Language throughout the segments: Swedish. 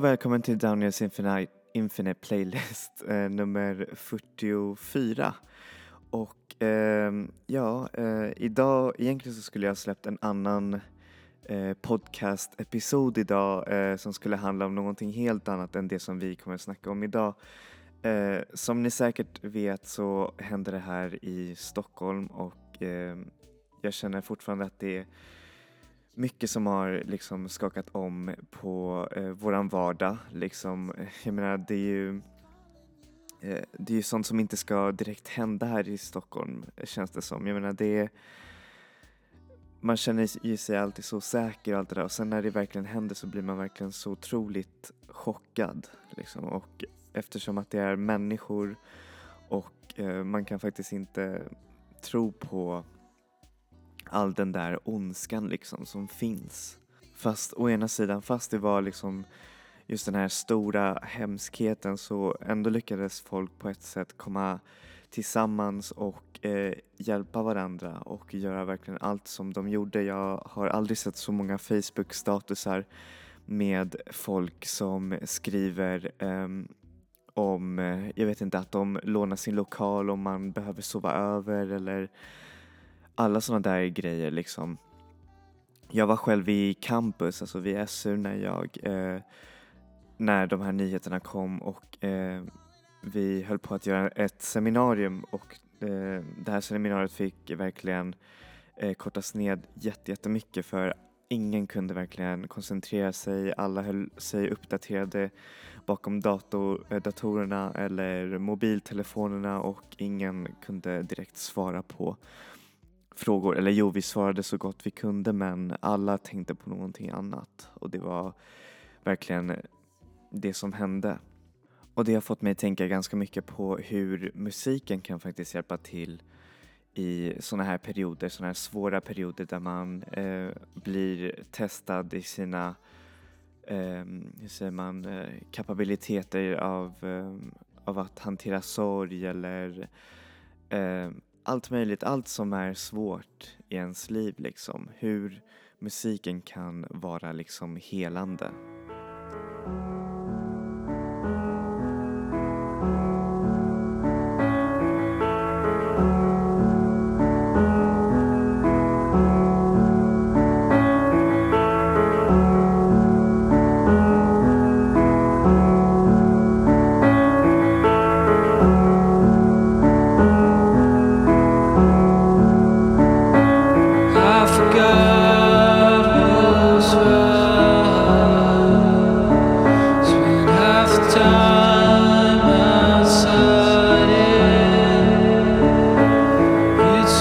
Hej och välkommen till Daniels Infinite, Infinite Playlist eh, nummer 44. Och eh, ja, eh, idag, egentligen så skulle jag ha släppt en annan eh, podcast-episod idag eh, som skulle handla om någonting helt annat än det som vi kommer att snacka om idag. Eh, som ni säkert vet så händer det här i Stockholm och eh, jag känner fortfarande att det är mycket som har liksom skakat om på eh, våran vardag. Liksom, eh, jag menar, det är ju eh, det är ju sånt som inte ska direkt hända här i Stockholm känns det som. Jag menar, det är, man känner ju sig alltid så säker och allt det där och sen när det verkligen händer så blir man verkligen så otroligt chockad. Liksom. Och eftersom att det är människor och eh, man kan faktiskt inte tro på all den där ondskan liksom som finns. Fast å ena sidan, fast det var liksom just den här stora hemskheten så ändå lyckades folk på ett sätt komma tillsammans och eh, hjälpa varandra och göra verkligen allt som de gjorde. Jag har aldrig sett så många Facebook-statusar med folk som skriver ehm, eh, om, jag vet inte, att de lånar sin lokal om man behöver sova över eller alla sådana där grejer liksom. Jag var själv i campus, alltså vid SU när jag, eh, när de här nyheterna kom och eh, vi höll på att göra ett seminarium och eh, det här seminariet fick verkligen eh, kortas ned jättemycket för ingen kunde verkligen koncentrera sig, alla höll sig uppdaterade bakom dator, eh, datorerna eller mobiltelefonerna och ingen kunde direkt svara på frågor. Eller jo, vi svarade så gott vi kunde men alla tänkte på någonting annat och det var verkligen det som hände. Och det har fått mig att tänka ganska mycket på hur musiken kan faktiskt hjälpa till i sådana här perioder, sådana här svåra perioder där man eh, blir testad i sina eh, hur säger man, eh, kapabiliteter av, eh, av att hantera sorg eller eh, allt möjligt, allt som är svårt i ens liv liksom. Hur musiken kan vara liksom helande.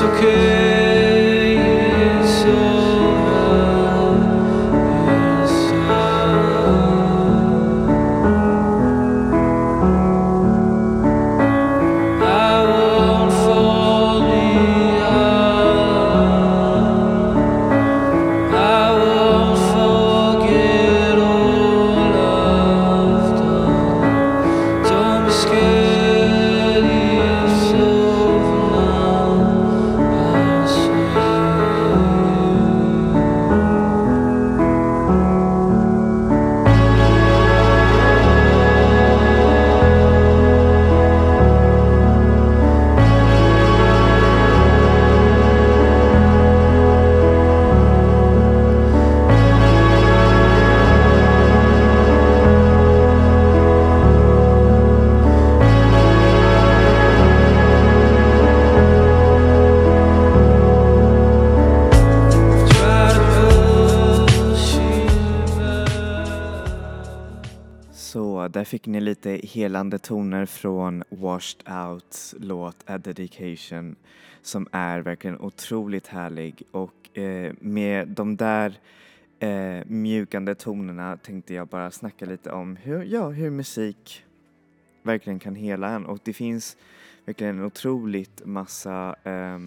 Okay, lite helande toner från Washed Outs låt A Dedication som är verkligen otroligt härlig. Och eh, med de där eh, mjukande tonerna tänkte jag bara snacka lite om hur, ja, hur musik verkligen kan hela en. Och det finns verkligen en otroligt massa eh,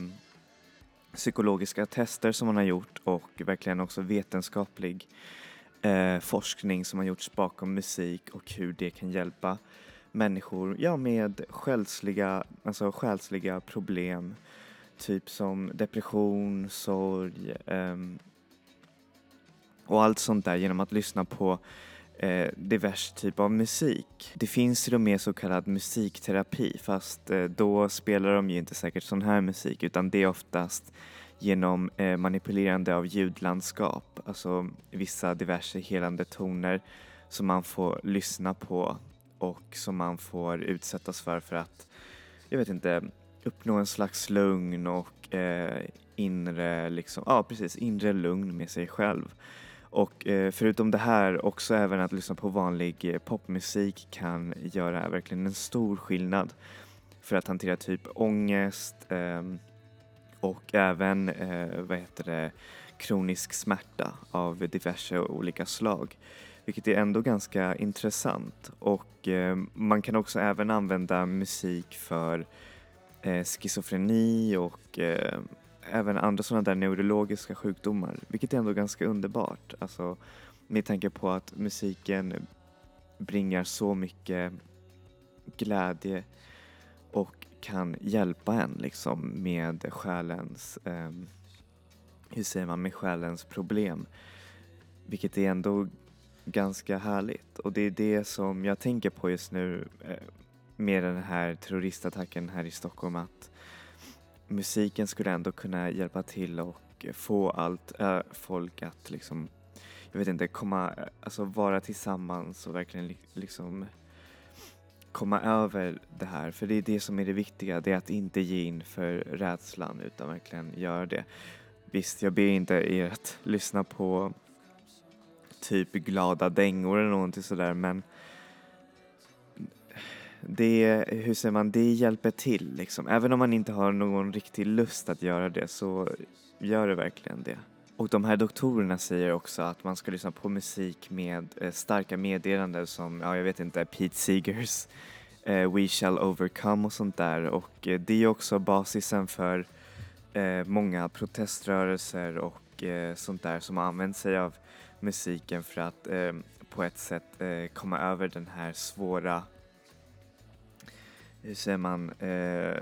psykologiska tester som man har gjort och verkligen också vetenskaplig eh, forskning som har gjorts bakom musik och hur det kan hjälpa människor ja, med själsliga, alltså själsliga problem. Typ som depression, sorg um, och allt sånt där genom att lyssna på eh, divers typ av musik. Det finns till och med så kallad musikterapi fast eh, då spelar de ju inte säkert sån här musik utan det är oftast genom eh, manipulerande av ljudlandskap, alltså vissa diverse helande toner som man får lyssna på och som man får utsättas för för att, jag vet inte, uppnå en slags lugn och eh, inre, liksom, ja precis, inre lugn med sig själv. Och eh, förutom det här också även att lyssna på vanlig eh, popmusik kan göra verkligen en stor skillnad för att hantera typ ångest eh, och även eh, vad heter det, kronisk smärta av diverse olika slag. Vilket är ändå ganska intressant och eh, man kan också även använda musik för eh, schizofreni och eh, även andra sådana där neurologiska sjukdomar, vilket är ändå ganska underbart. Alltså, med tanke på att musiken bringar så mycket glädje och kan hjälpa en liksom med själens, eh, hur säger man, med själens problem. Vilket är ändå ganska härligt och det är det som jag tänker på just nu eh, med den här terroristattacken här i Stockholm att musiken skulle ändå kunna hjälpa till och få allt äh, folk att liksom, jag vet inte, komma, eh, alltså vara tillsammans och verkligen li- liksom komma över det här. För det är det som är det viktiga, det är att inte ge in för rädslan utan verkligen göra det. Visst, jag ber inte er att lyssna på typ glada dängor eller någonting sådär men det, hur säger man, det hjälper till liksom. Även om man inte har någon riktig lust att göra det så gör det verkligen det. Och de här doktorerna säger också att man ska lyssna på musik med eh, starka meddelanden som, ja jag vet inte, Pete Seegers eh, We Shall Overcome och sånt där och eh, det är också basisen för eh, många proteströrelser och eh, sånt där som har använt sig av musiken för att eh, på ett sätt eh, komma över den här svåra hur säger man, eh,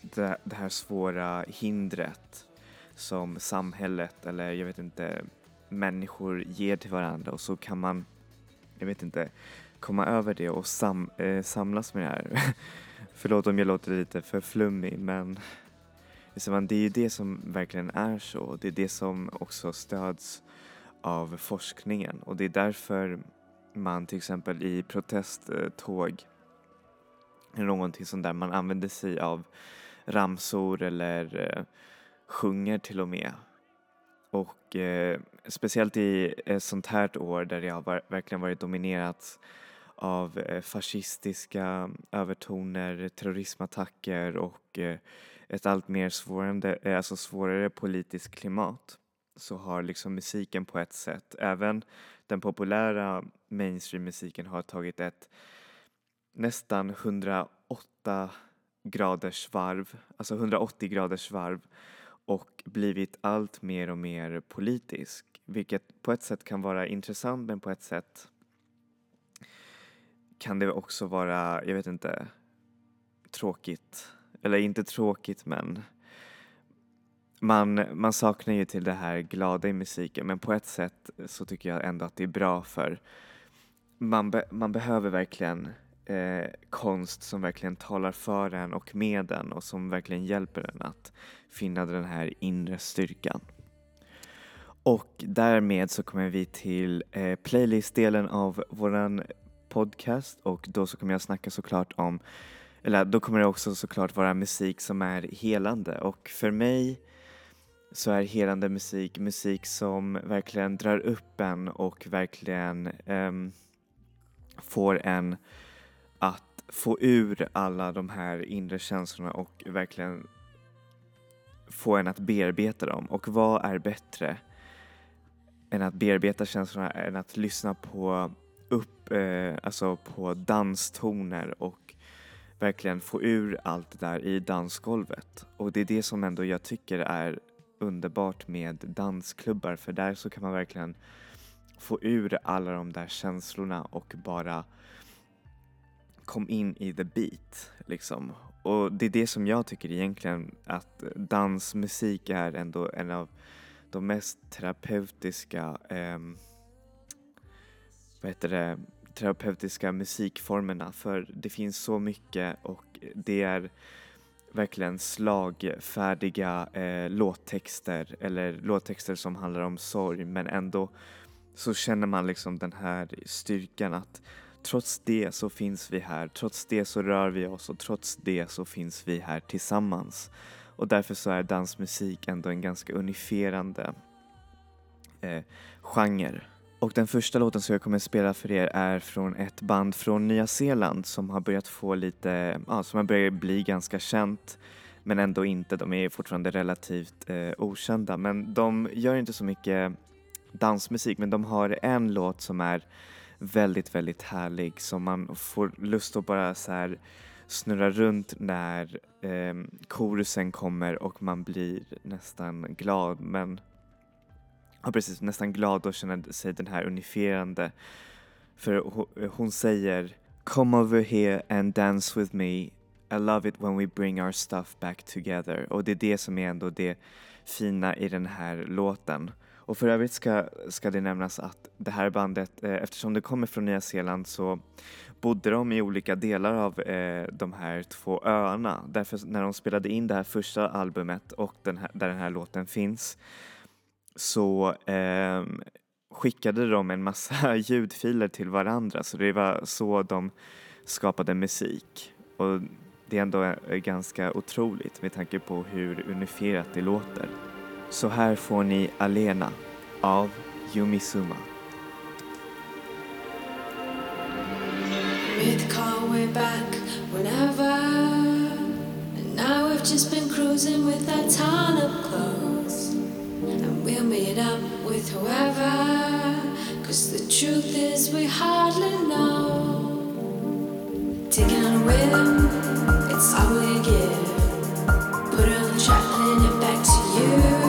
det, det här svåra hindret som samhället eller jag vet inte människor ger till varandra och så kan man, jag vet inte, komma över det och sam, eh, samlas med det här. Förlåt om jag låter lite för flummig men hur säger man, det är ju det som verkligen är så. Det är det som också stöds av forskningen och det är därför man till exempel i protesttåg eller någonting sånt där man använder sig av ramsor eller eh, sjunger till och med. Och eh, speciellt i ett sånt här år där det har var, verkligen varit dominerat av eh, fascistiska övertoner, terrorismattacker och eh, ett allt mer svårande, eh, alltså svårare politiskt klimat så har liksom musiken på ett sätt, även den populära mainstream-musiken har tagit ett nästan 108 graders varv, alltså 180 graders varv och blivit allt mer och mer politisk. Vilket på ett sätt kan vara intressant men på ett sätt kan det också vara, jag vet inte, tråkigt. Eller inte tråkigt men man, man saknar ju till det här glada i musiken men på ett sätt så tycker jag ändå att det är bra för man, be, man behöver verkligen eh, konst som verkligen talar för en och med en och som verkligen hjälper en att finna den här inre styrkan. Och därmed så kommer vi till eh, playlistdelen av våran podcast och då så kommer jag snacka såklart om, eller då kommer det också såklart vara musik som är helande och för mig så är helande musik musik som verkligen drar upp en och verkligen um, får en att få ur alla de här inre känslorna och verkligen få en att bearbeta dem. Och vad är bättre än att bearbeta känslorna än att lyssna på upp, eh, alltså på danstoner och verkligen få ur allt det där i dansgolvet. Och det är det som ändå jag tycker är underbart med dansklubbar för där så kan man verkligen få ur alla de där känslorna och bara kom in i the beat liksom. Och det är det som jag tycker egentligen att dansmusik är ändå en av de mest terapeutiska eh, vad heter det, terapeutiska musikformerna för det finns så mycket och det är verkligen slagfärdiga eh, låttexter eller låttexter som handlar om sorg men ändå så känner man liksom den här styrkan att trots det så finns vi här, trots det så rör vi oss och trots det så finns vi här tillsammans. Och därför så är dansmusik ändå en ganska unifierande eh, genre. Och den första låten som jag kommer att spela för er är från ett band från Nya Zeeland som har börjat få lite, ja, som har börjat bli ganska känt men ändå inte, de är fortfarande relativt eh, okända. Men de gör inte så mycket dansmusik men de har en låt som är väldigt, väldigt härlig som man får lust att bara så här snurra runt när eh, korusen kommer och man blir nästan glad. Men ja precis, nästan glad och känner sig den här unifierande för hon säger Come over here and dance with me I love it when we bring our stuff back together och det är det som är ändå det fina i den här låten. Och för övrigt ska, ska det nämnas att det här bandet, eh, eftersom det kommer från Nya Zeeland så bodde de i olika delar av eh, de här två öarna. Därför när de spelade in det här första albumet och den här, där den här låten finns så eh, skickade de en massa ljudfiler till varandra så det var så de skapade musik. Och det är ändå eh, ganska otroligt med tanke på hur unifierat det låter. Så här får ni Alena av Yumi Suma. We'd call way back whenever. And now we've just been cruising with that ton up close. And we'll meet up with whoever. Cause the truth is, we hardly know. Taking on a rhythm, it's all we give. Put on the track, playing it back to you.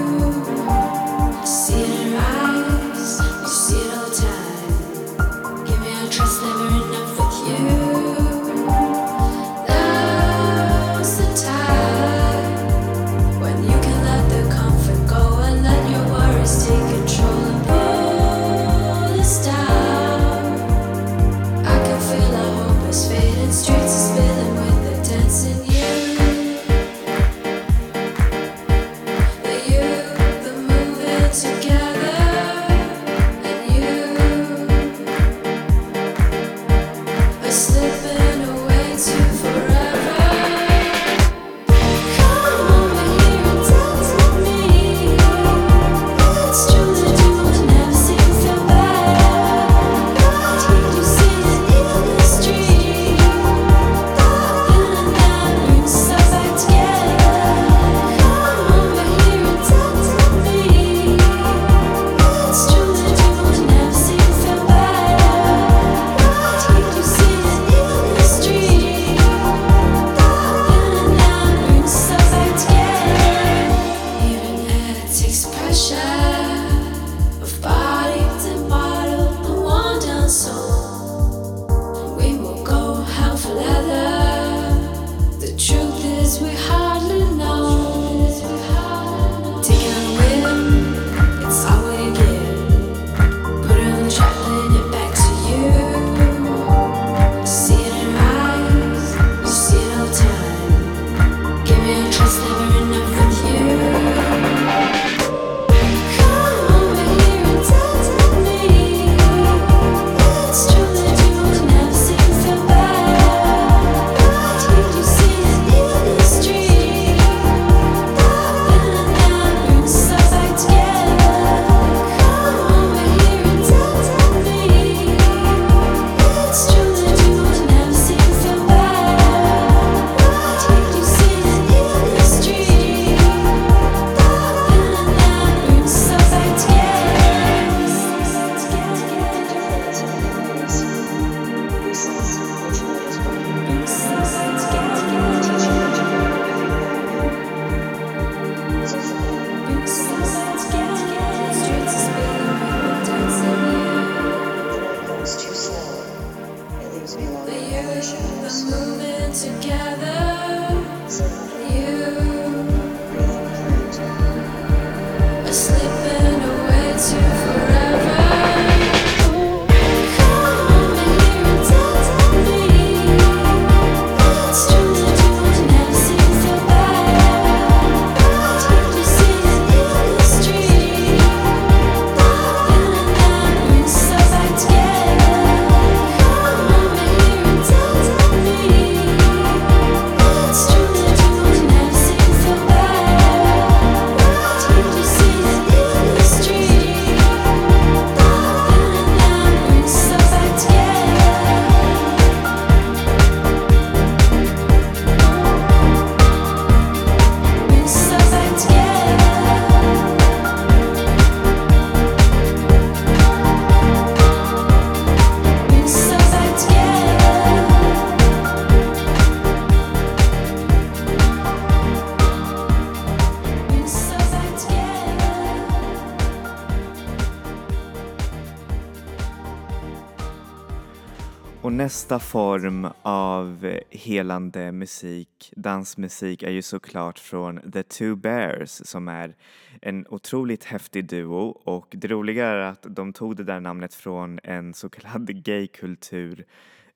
Nästa form av helande musik, dansmusik, är ju såklart från The Two Bears som är en otroligt häftig duo och det roliga är att de tog det där namnet från en så kallad gaykultur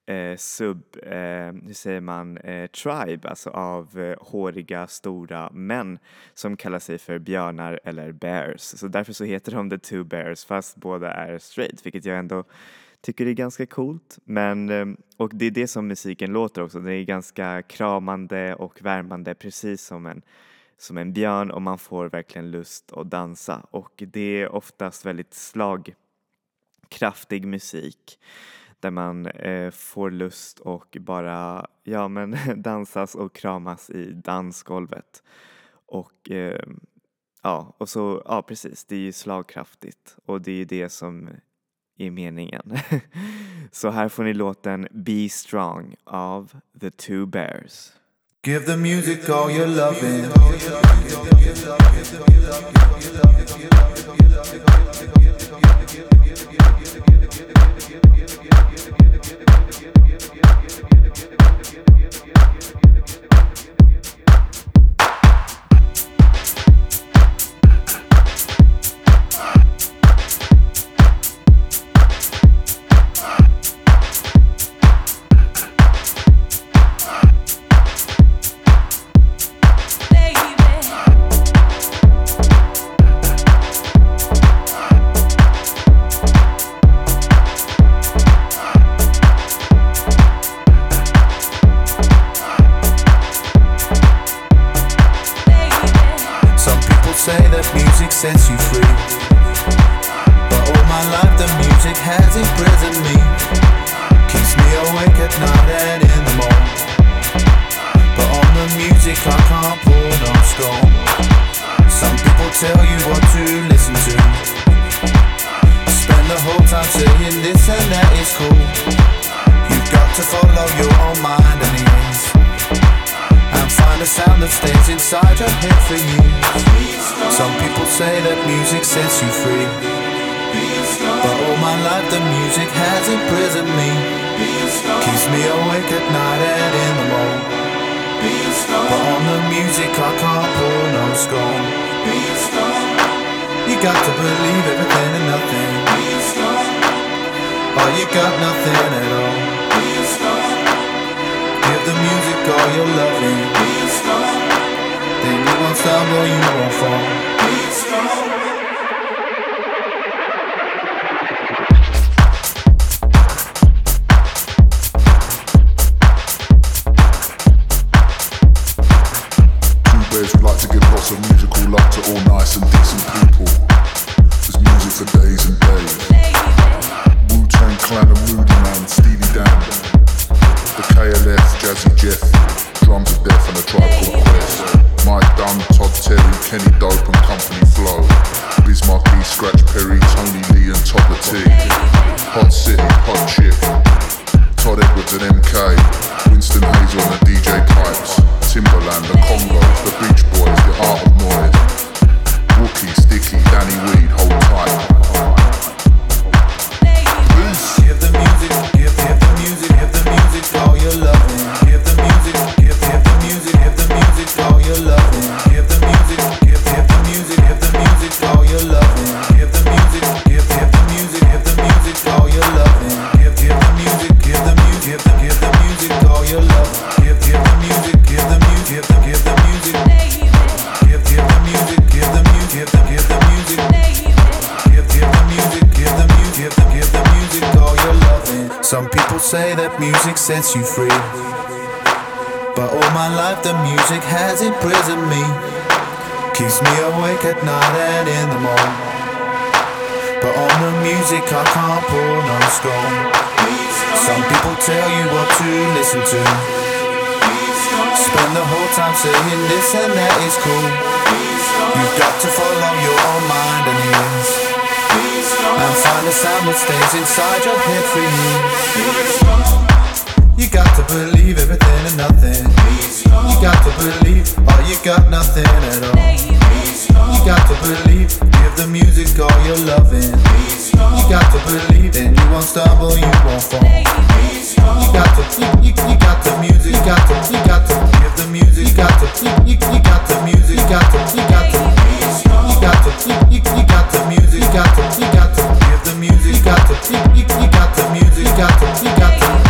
eh, sub, eh, hur säger man, eh, tribe, alltså av eh, håriga stora män som kallar sig för björnar eller bears. Så därför så heter de The Two Bears fast båda är straight, vilket jag ändå tycker det är ganska coolt. Men, ehm, och det är det som musiken låter också. Den är ganska kramande och värmande precis som en, som en björn och man får verkligen lust att dansa. Och det är oftast väldigt slagkraftig musik där man eh, får lust och bara ja, men dansas och kramas i dansgolvet. Och eh, ja, och så, ja precis, det är ju slagkraftigt och det är ju det som i meningen. Så här får ni låten Be Strong av The Two Bears. Give the music all your loving. Can't pour no scorn. You got to believe everything and nothing. Or you got nothing at all. Give the music all your loving. Then you won't stumble, you won't fall. Say that music sets you free. But all my life the music has imprisoned me. Keeps me awake at night and in the morning. But on the music I can't pour no scorn. Some people tell you what to listen to. Spend the whole time saying this and that is cool. You've got to follow your own mind and ears. And find a sound that stays inside your head for you. You got to believe everything and nothing. You got to believe, or you got nothing at all. You got to believe, give the music all your loving. You got to believe it. You won't stumble, you won't fall. You got to, you, you, you got the music. You got to, you got to give the music. You got to, you, you, you got the music. You got to, you got to, you got to, you, you, you got the music. You got to, you got to give the music. You got to, you, you, you got the music. You got to, you got to.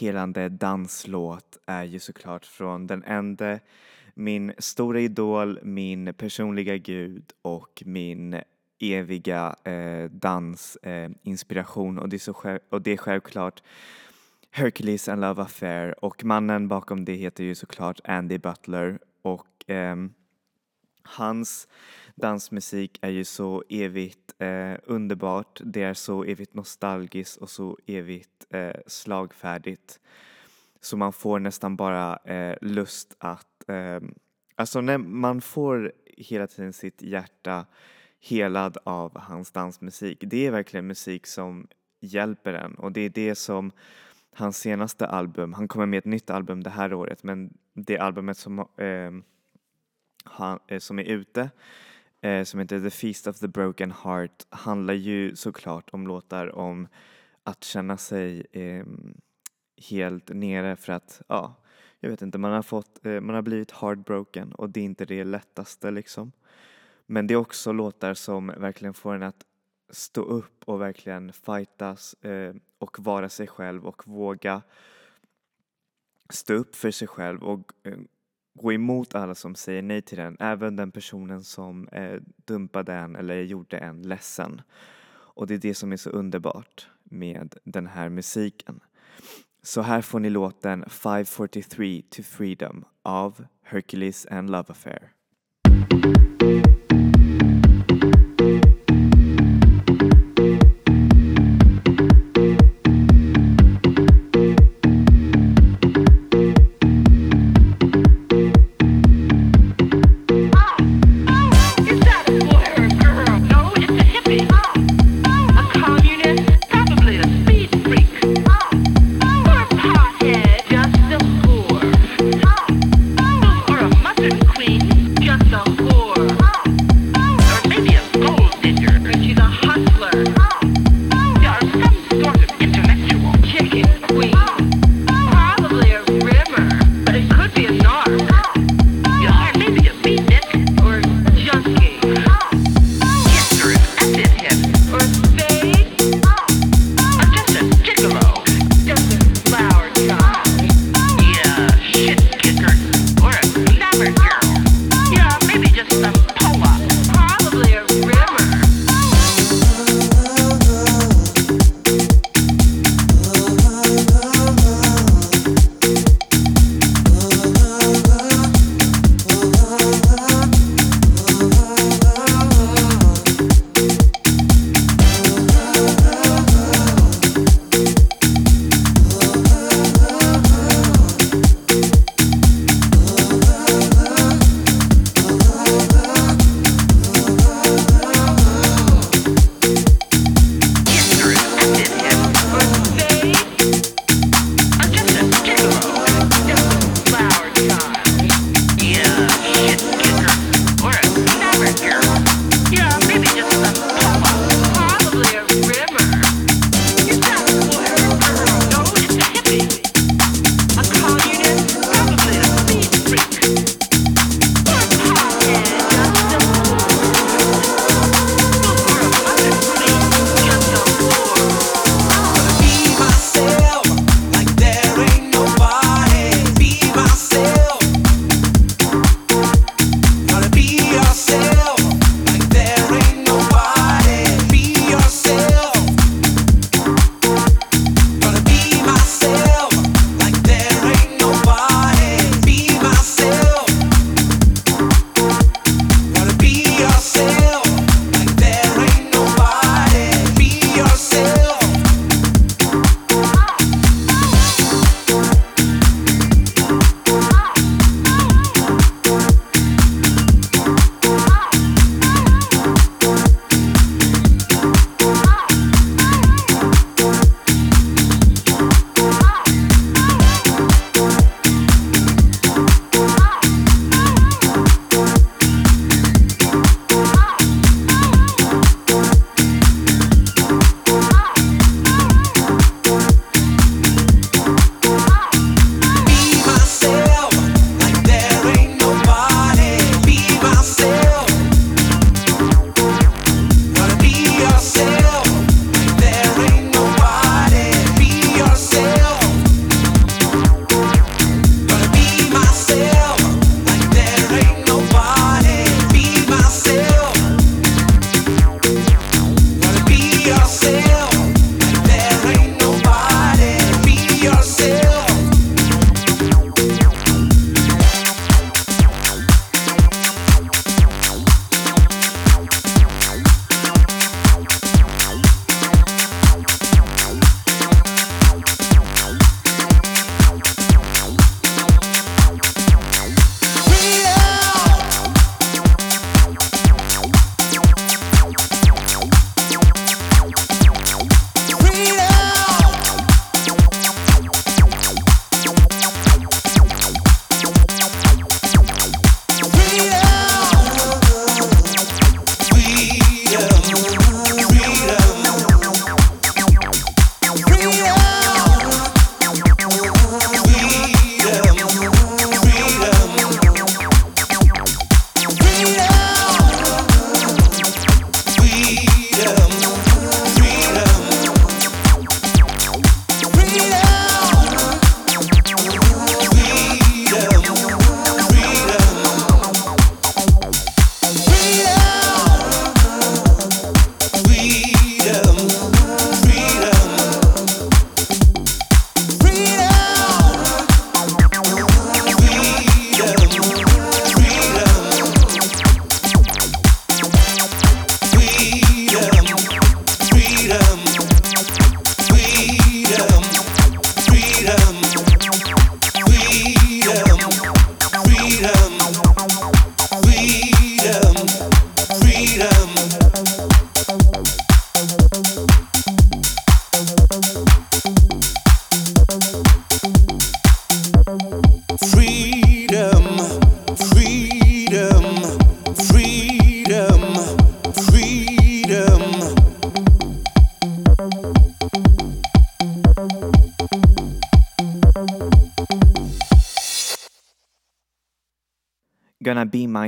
Nästa helande danslåt är ju såklart från den enda, min stora idol, min personliga gud och min eviga eh, dansinspiration eh, och, det är så och det är självklart Hercules and Love Affair. Och mannen bakom det heter ju såklart Andy Butler. Och eh, hans dansmusik är ju så evigt eh, underbart, det är så evigt nostalgiskt och så evigt eh, slagfärdigt. Så man får nästan bara eh, lust att, eh, alltså när man får hela tiden sitt hjärta helad av hans dansmusik. Det är verkligen musik som hjälper en och det är det som hans senaste album, han kommer med ett nytt album det här året men det albumet som eh, han, eh, som är ute eh, som heter The Feast of the Broken Heart handlar ju såklart om låtar om att känna sig eh, helt nere för att, ja, jag vet inte, man har fått, eh, man har blivit heartbroken och det är inte det lättaste liksom. Men det är också låtar som verkligen får en att stå upp och verkligen fightas eh, och vara sig själv och våga stå upp för sig själv och eh, gå emot alla som säger nej till den, även den personen som eh, dumpade en eller gjorde en ledsen. Och det är det som är så underbart med den här musiken. Så här får ni låten 543 to Freedom av Hercules and Love Affair.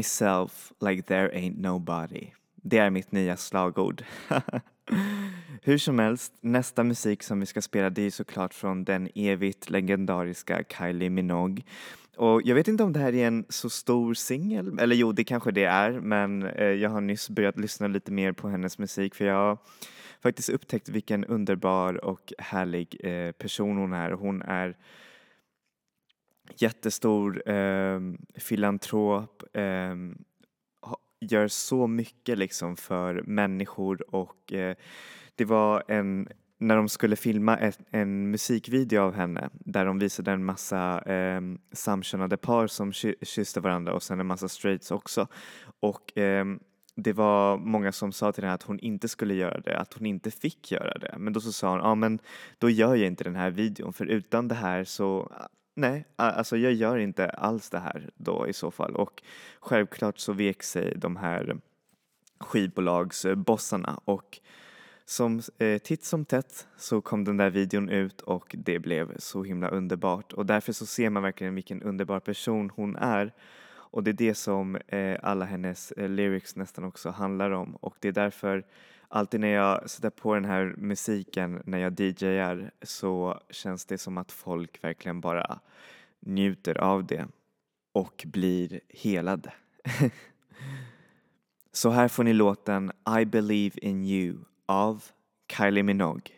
Myself like there ain't nobody. Det är mitt nya slagord. Hur som helst, nästa musik som vi ska spela det är såklart från den evigt legendariska Kylie Minogue. Och jag vet inte om det här är en så stor singel, eller jo det kanske det är, men eh, jag har nyss börjat lyssna lite mer på hennes musik för jag har faktiskt upptäckt vilken underbar och härlig eh, person hon är. Hon är jättestor eh, filantrop, eh, gör så mycket liksom för människor och eh, det var en när de skulle filma ett, en musikvideo av henne där de visade en massa eh, samkönade par som ky- kysste varandra och sen en massa straights också. Och eh, det var många som sa till henne att hon inte skulle göra det, att hon inte fick göra det. Men då så sa hon, ja men då gör jag inte den här videon för utan det här så Nej, alltså jag gör inte alls det här då i så fall. Och självklart så vek sig de här skivbolagsbossarna. Och som eh, titt som tätt så kom den där videon ut och det blev så himla underbart. Och därför så ser man verkligen vilken underbar person hon är. Och det är det som eh, alla hennes eh, lyrics nästan också handlar om. Och det är därför alltid när jag sätter på den här musiken när jag DJar så känns det som att folk verkligen bara njuter av det och blir helade. så här får ni låten I believe in you av Kylie Minogue.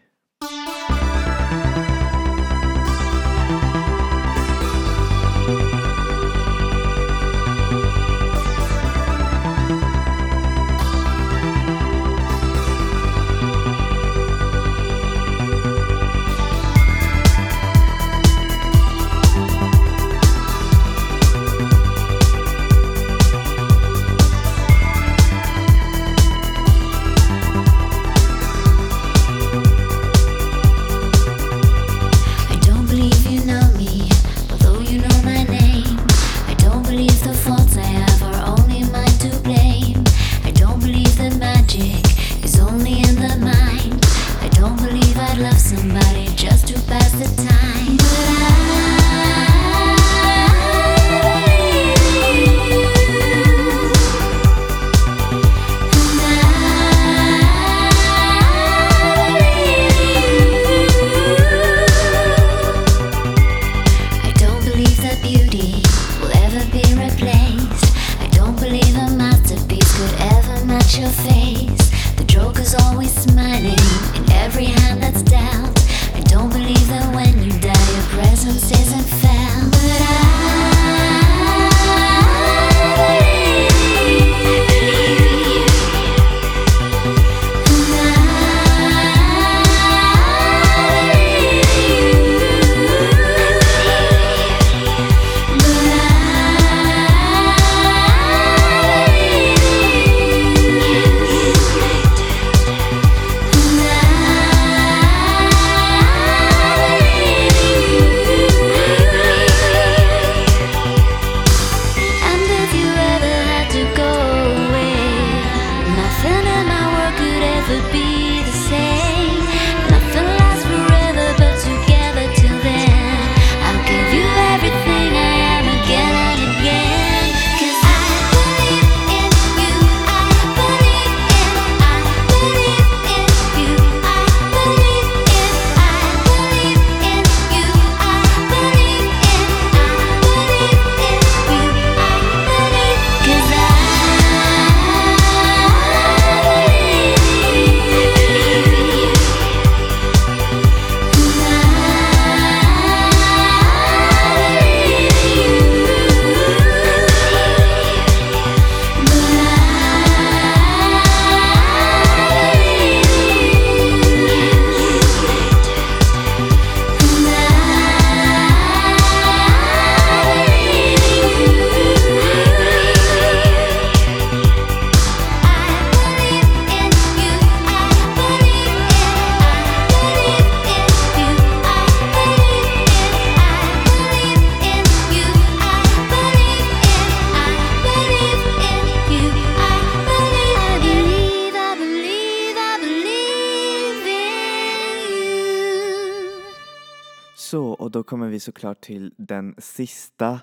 Så, och då kommer vi såklart till den sista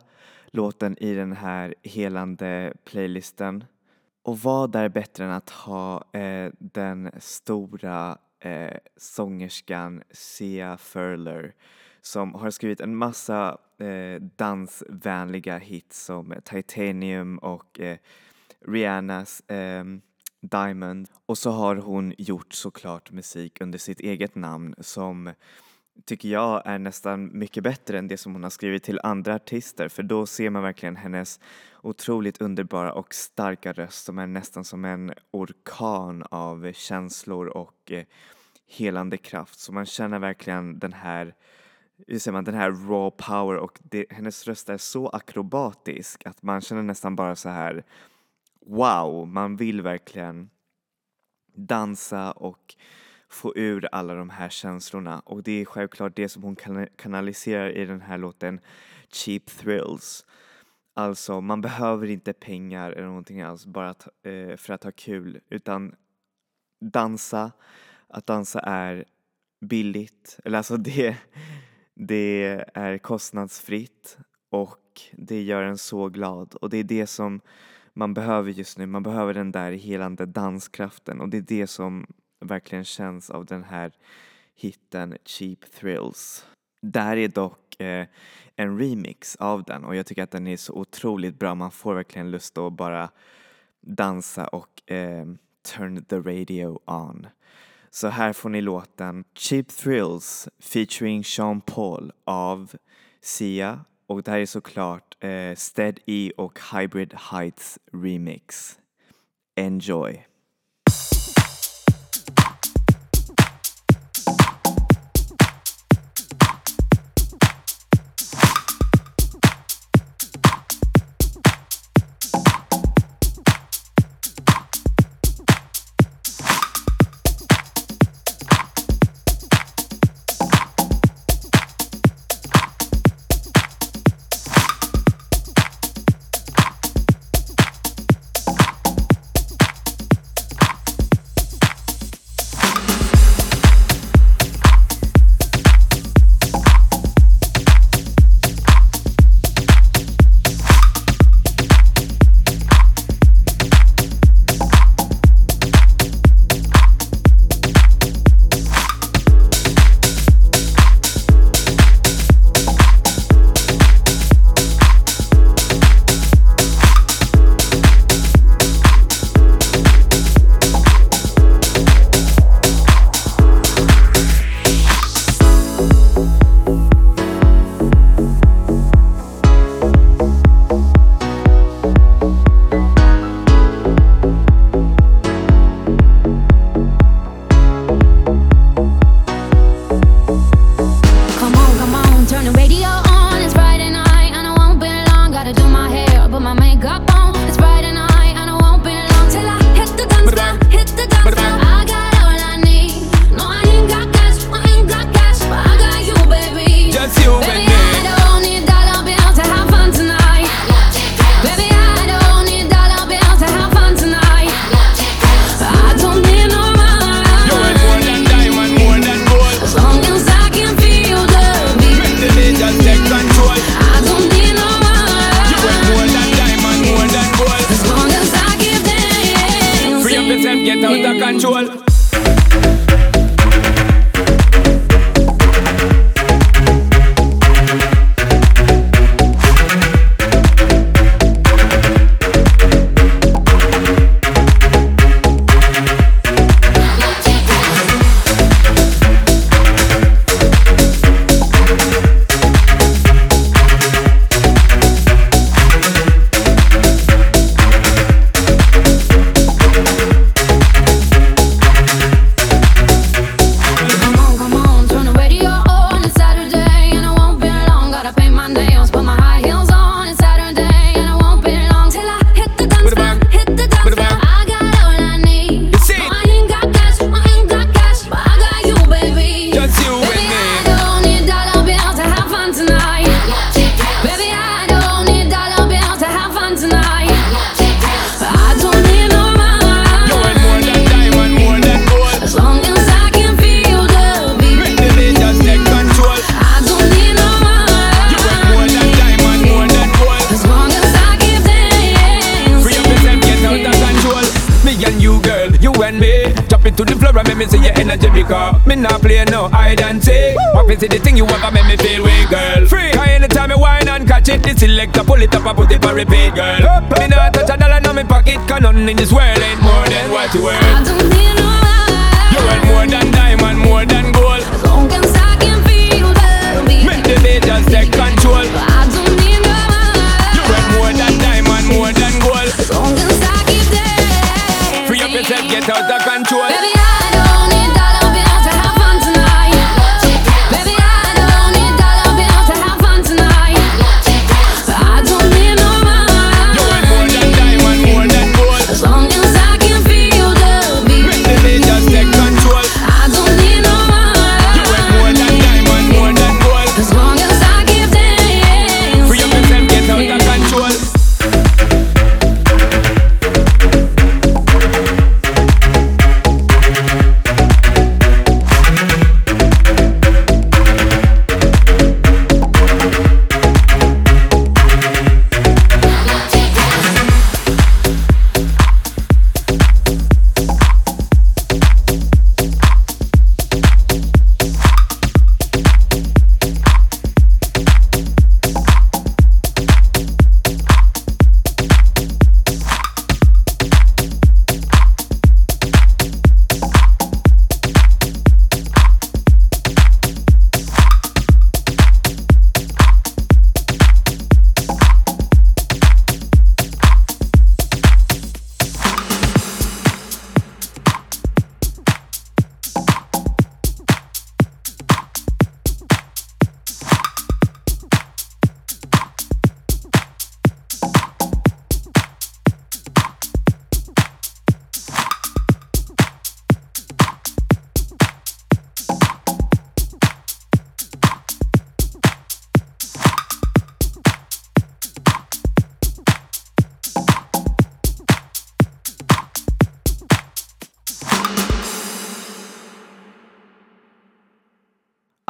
låten i den här helande playlisten. Och vad är bättre än att ha eh, den stora eh, sångerskan Sia Furler som har skrivit en massa eh, dansvänliga hits som Titanium och eh, Rihannas ehm, Diamond. Och så har hon gjort såklart musik under sitt eget namn som tycker jag är nästan mycket bättre än det som hon har skrivit till andra artister för då ser man verkligen hennes otroligt underbara och starka röst som är nästan som en orkan av känslor och eh, helande kraft. Så man känner verkligen den här hur säger man, den här raw power och det, hennes röst är så akrobatisk att man känner nästan bara så här wow, man vill verkligen dansa och få ur alla de här känslorna och det är självklart det som hon kanaliserar i den här låten Cheap Thrills. Alltså man behöver inte pengar eller någonting alls bara eh, för att ha kul utan dansa, att dansa är billigt, eller alltså det, det är kostnadsfritt och det gör en så glad och det är det som man behöver just nu. Man behöver den där helande danskraften och det är det som verkligen känns av den här hitten Cheap Thrills. Där är dock eh, en remix av den och jag tycker att den är så otroligt bra. Man får verkligen lust att bara dansa och eh, turn the radio on. Så här får ni låten Cheap Thrills featuring Sean Paul av Sia och det här är såklart eh, Stead E och Hybrid Heights remix. Enjoy! Out of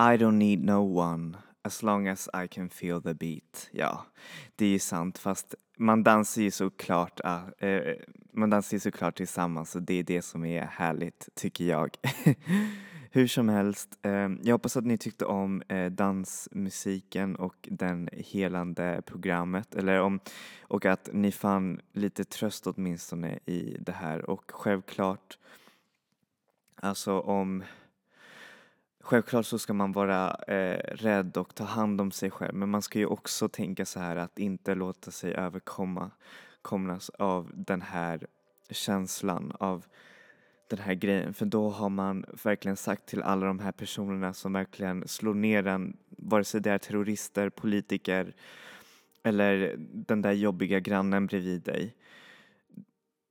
I don't need no one as long as I can feel the beat. Ja, det är ju sant fast man dansar ju såklart, uh, uh, man dansar ju såklart tillsammans och det är det som är härligt tycker jag. Hur som helst, eh, jag hoppas att ni tyckte om eh, dansmusiken och den helande programmet eller om, och att ni fann lite tröst åtminstone i det här och självklart alltså om Självklart så ska man vara eh, rädd och ta hand om sig själv men man ska ju också tänka så här att inte låta sig överkomma komnas av den här känslan av den här grejen för då har man verkligen sagt till alla de här personerna som verkligen slår ner en vare sig det är terrorister, politiker eller den där jobbiga grannen bredvid dig.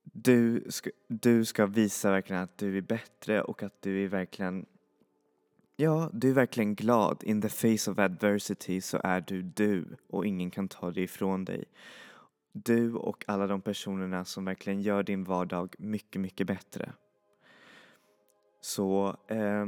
Du ska, du ska visa verkligen att du är bättre och att du är verkligen Ja, du är verkligen glad. In the face of adversity så är du du och ingen kan ta det ifrån dig. Du och alla de personerna som verkligen gör din vardag mycket, mycket bättre. Så eh,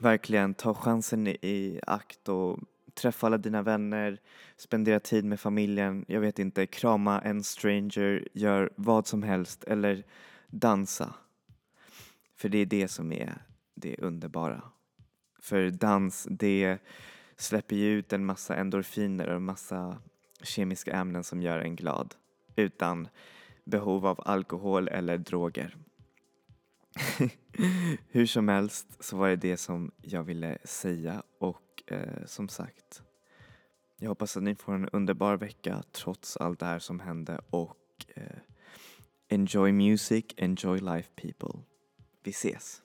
verkligen ta chansen i, i akt och träffa alla dina vänner, spendera tid med familjen, jag vet inte, krama en stranger, gör vad som helst eller dansa. För det är det som är det underbara. För dans, det släpper ju ut en massa endorfiner och en massa kemiska ämnen som gör en glad utan behov av alkohol eller droger. Hur som helst så var det det som jag ville säga och eh, som sagt jag hoppas att ni får en underbar vecka trots allt det här som hände och eh, enjoy music, enjoy life people. Vi ses!